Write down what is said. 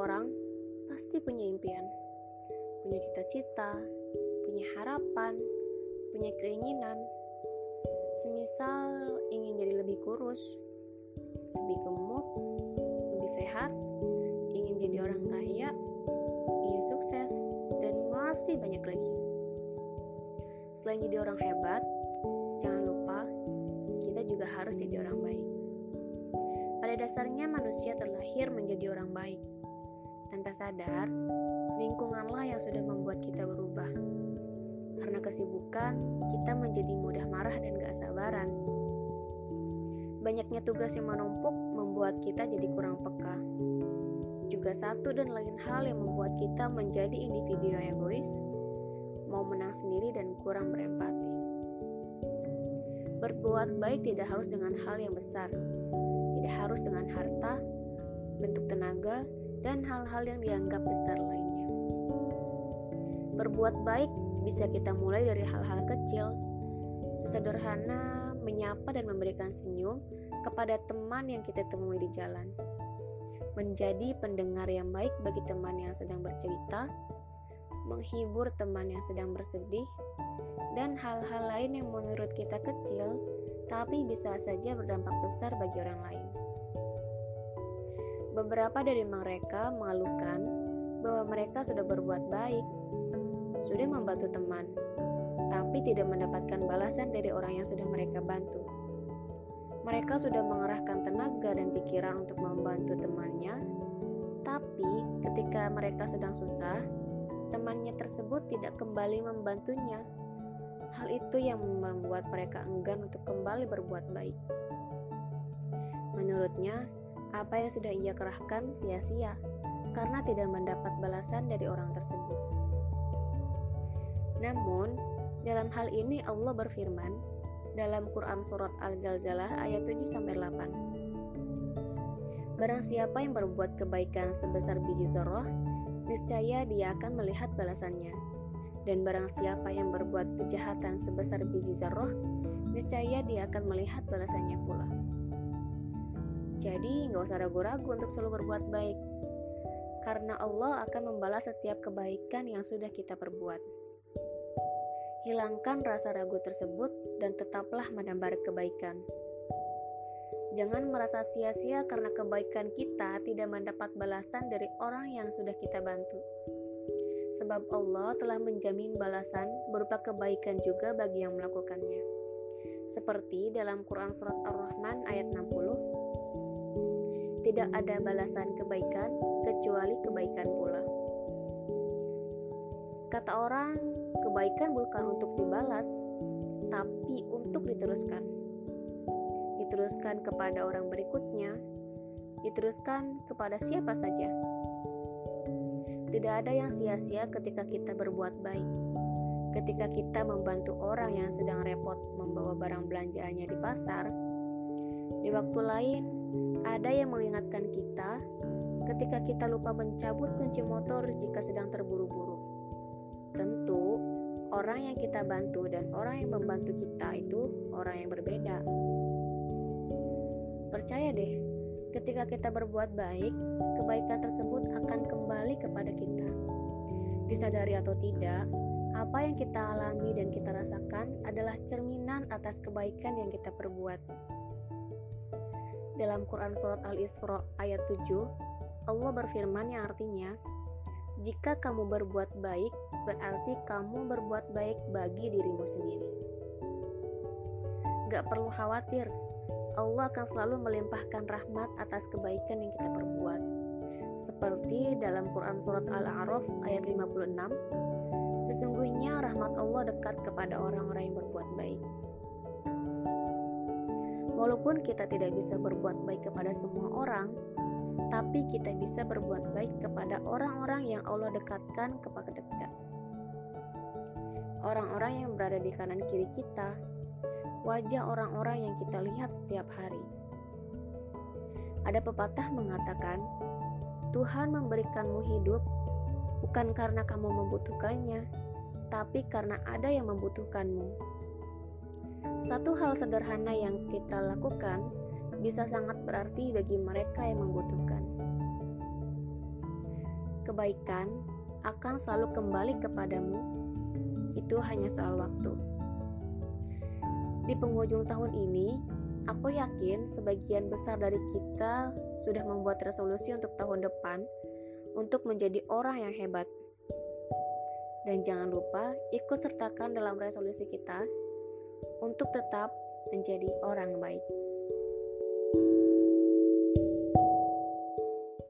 orang pasti punya impian, punya cita-cita, punya harapan, punya keinginan. Semisal ingin jadi lebih kurus, lebih gemuk, lebih sehat, ingin jadi orang kaya, ingin sukses, dan masih banyak lagi. Selain jadi orang hebat, jangan lupa kita juga harus jadi orang baik. Pada dasarnya manusia terlahir menjadi orang baik. Tanpa sadar, lingkunganlah yang sudah membuat kita berubah. Karena kesibukan, kita menjadi mudah marah dan gak sabaran. Banyaknya tugas yang menumpuk membuat kita jadi kurang peka. Juga satu dan lain hal yang membuat kita menjadi individu yang egois, mau menang sendiri dan kurang berempati. Berbuat baik tidak harus dengan hal yang besar, tidak harus dengan harta, bentuk tenaga, dan hal-hal yang dianggap besar lainnya. Berbuat baik bisa kita mulai dari hal-hal kecil, sesederhana menyapa dan memberikan senyum kepada teman yang kita temui di jalan. Menjadi pendengar yang baik bagi teman yang sedang bercerita, menghibur teman yang sedang bersedih, dan hal-hal lain yang menurut kita kecil tapi bisa saja berdampak besar bagi orang lain. Beberapa dari mereka mengeluhkan bahwa mereka sudah berbuat baik, sudah membantu teman, tapi tidak mendapatkan balasan dari orang yang sudah mereka bantu. Mereka sudah mengerahkan tenaga dan pikiran untuk membantu temannya, tapi ketika mereka sedang susah, temannya tersebut tidak kembali membantunya Hal itu yang membuat mereka enggan untuk kembali berbuat baik. Menurutnya, apa yang sudah ia kerahkan sia-sia karena tidak mendapat balasan dari orang tersebut. Namun, dalam hal ini Allah berfirman dalam Quran surat Al-Zalzalah ayat 7 8. Barang siapa yang berbuat kebaikan sebesar biji zarah, niscaya dia akan melihat balasannya dan barang siapa yang berbuat kejahatan sebesar biji zarah, niscaya dia akan melihat balasannya pula. Jadi, nggak usah ragu-ragu untuk selalu berbuat baik, karena Allah akan membalas setiap kebaikan yang sudah kita perbuat. Hilangkan rasa ragu tersebut dan tetaplah menebar kebaikan. Jangan merasa sia-sia karena kebaikan kita tidak mendapat balasan dari orang yang sudah kita bantu sebab Allah telah menjamin balasan berupa kebaikan juga bagi yang melakukannya. Seperti dalam Quran Surat Ar-Rahman ayat 60, Tidak ada balasan kebaikan kecuali kebaikan pula. Kata orang, kebaikan bukan untuk dibalas, tapi untuk diteruskan. Diteruskan kepada orang berikutnya, diteruskan kepada siapa saja tidak ada yang sia-sia ketika kita berbuat baik. Ketika kita membantu orang yang sedang repot membawa barang belanjaannya di pasar, di waktu lain ada yang mengingatkan kita ketika kita lupa mencabut kunci motor jika sedang terburu-buru. Tentu, orang yang kita bantu dan orang yang membantu kita itu orang yang berbeda. Percaya deh, Ketika kita berbuat baik, kebaikan tersebut akan kembali kepada kita. Disadari atau tidak, apa yang kita alami dan kita rasakan adalah cerminan atas kebaikan yang kita perbuat. Dalam Quran Surat Al-Isra ayat 7, Allah berfirman yang artinya, Jika kamu berbuat baik, berarti kamu berbuat baik bagi dirimu sendiri. Gak perlu khawatir Allah akan selalu melimpahkan rahmat atas kebaikan yang kita perbuat. Seperti dalam Quran Surat Al-A'raf ayat 56, Sesungguhnya rahmat Allah dekat kepada orang-orang yang berbuat baik. Walaupun kita tidak bisa berbuat baik kepada semua orang, tapi kita bisa berbuat baik kepada orang-orang yang Allah dekatkan kepada dekat. Orang-orang yang berada di kanan kiri kita, wajah orang-orang yang kita lihat setiap hari. Ada pepatah mengatakan, Tuhan memberikanmu hidup bukan karena kamu membutuhkannya, tapi karena ada yang membutuhkanmu. Satu hal sederhana yang kita lakukan bisa sangat berarti bagi mereka yang membutuhkan. kebaikan akan selalu kembali kepadamu, itu hanya soal waktu. Di penghujung tahun ini, aku yakin sebagian besar dari kita sudah membuat resolusi untuk tahun depan untuk menjadi orang yang hebat. Dan jangan lupa ikut sertakan dalam resolusi kita untuk tetap menjadi orang baik.